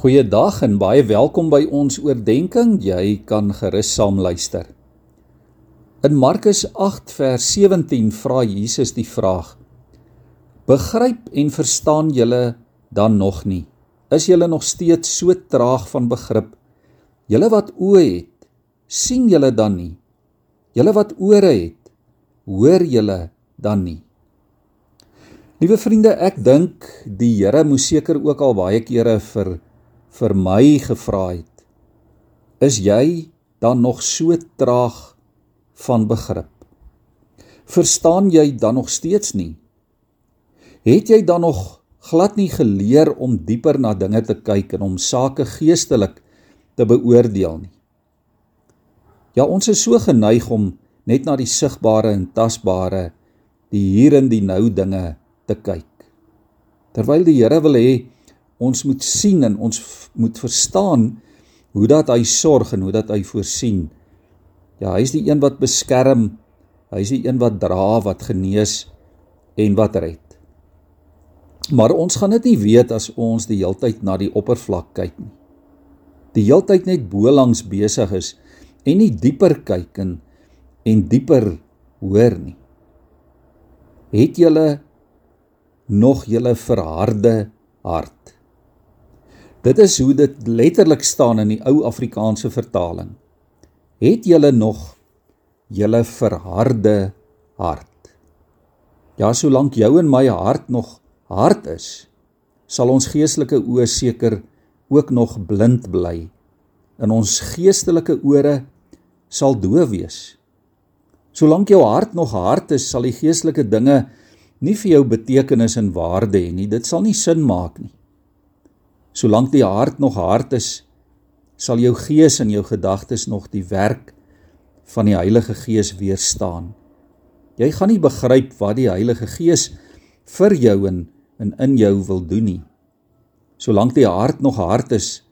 Goeiedag en baie welkom by ons oordeenking. Jy kan gerus saam luister. In Markus 8 vers 17 vra Jesus die vraag: Begryp en verstaan julle dan nog nie? Is julle nog steeds so traag van begrip? Julle wat oë het, sien julle dan nie? Julle wat ore het, hoor julle dan nie? Liewe vriende, ek dink die Here moes seker ook al baie kere vir vir my gevra het: Is jy dan nog so traag van begrip? Verstaan jy dan nog steeds nie? Het jy dan nog glad nie geleer om dieper na dinge te kyk en om sake geestelik te beoordeel nie? Ja, ons is so geneig om net na die sigbare en tasbare, die hier en die nou dinge te kyk. Terwyl die Here wil hê ons moet sien en ons moet verstaan hoe dat hy sorg en hoe dat hy voorsien. Ja, hy is die een wat beskerm. Hy is die een wat dra, wat genees en wat red. Maar ons gaan dit nie weet as ons die heeltyd na die oppervlak kyk nie. Die heeltyd net bo langs besig is en nie dieper kyk en en dieper hoor nie. Het julle nog julle verharde hart Dit is hoe dit letterlik staan in die ou Afrikaanse vertaling. Het julle nog julle verharde hart? Ja, solank jou en my hart nog hard is, sal ons geestelike oë seker ook nog blind bly. En ons geestelike ore sal doof wees. Solank jou hart nog hard is, sal die geestelike dinge nie vir jou betekenis en waarde hê nie. Dit sal nie sin maak nie. Solank die hart nog hard is, sal jou gees en jou gedagtes nog die werk van die Heilige Gees weerstaan. Jy gaan nie begryp wat die Heilige Gees vir jou en in in jou wil doen nie. Solank die hart nog hard is,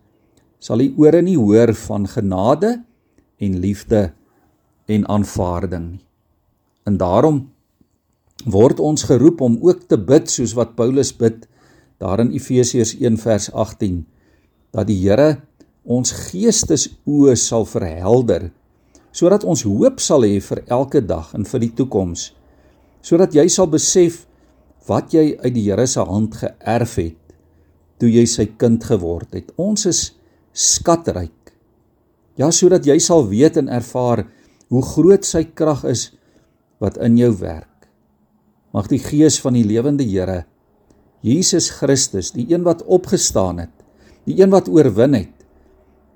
sal die ore nie hoor van genade en liefde en aanvaarding nie. En daarom word ons geroep om ook te bid soos wat Paulus bid daar in Efesiërs 1 vers 18 dat die Here ons geestesoë sal verhelder sodat ons hoop sal hê vir elke dag en vir die toekoms sodat jy sal besef wat jy uit die Here se hand geërf het toe jy sy kind geword het. Ons is skatryk. Ja sodat jy sal weet en ervaar hoe groot sy krag is wat in jou werk. Mag die gees van die lewende Here Jesus Christus, die een wat opgestaan het, die een wat oorwin het.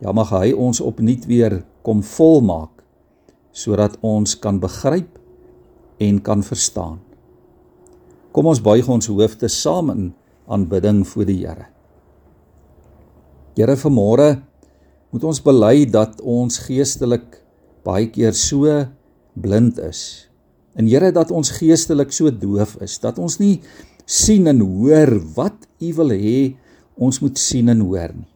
Ja, mag hy ons opnuut weer kom volmaak sodat ons kan begryp en kan verstaan. Kom ons buig ons hoofde saam in aanbidding voor die Here. Here, vanmôre moet ons bely dat ons geestelik baie keer so blind is. En Here, dat ons geestelik so doof is dat ons nie sien en hoor wat U wil hê ons moet sien en hoor nie.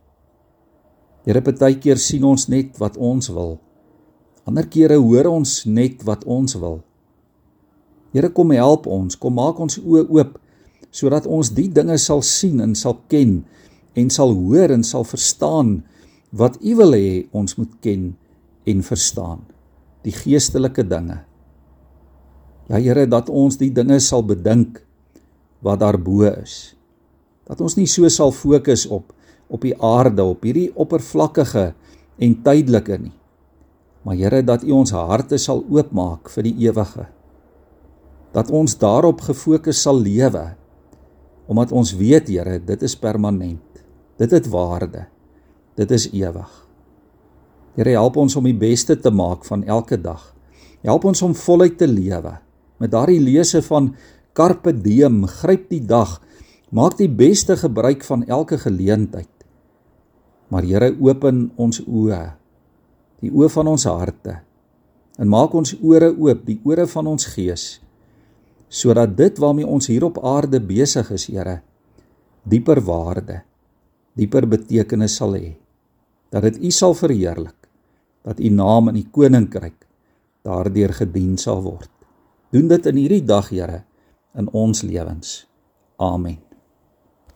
Here, partykeer sien ons net wat ons wil. Ander kere hoor ons net wat ons wil. Here, kom help ons, kom maak ons oë oop sodat ons die dinge sal sien en sal ken en sal hoor en sal verstaan wat U wil hê ons moet ken en verstaan. Die geestelike dinge. Ja Here, dat ons die dinge sal bedink wat daarbo is. Dat ons nie so sal fokus op op die aarde, op hierdie oppervlakkige en tydelike nie. Maar Here, dat U ons harte sal oopmaak vir die ewige. Dat ons daarop gefokus sal lewe. Omdat ons weet, Here, dit is permanent. Dit het waarde. Dit is ewig. Here, help ons om die beste te maak van elke dag. Help ons om voluit te lewe met daardie lese van Carpe diem, gryp die dag. Maak die beste gebruik van elke geleentheid. Maar Here, open ons oë, die oë van ons harte. En maak ons ore oop, die ore van ons gees, sodat dit waarmee ons hier op aarde besig is, Here, dieper waarde, dieper betekenis sal hê. Dat dit U sal verheerlik, dat U naam in die koninkryk daardeur gedien sal word. Doen dit in hierdie dag, Here in ons lewens. Amen.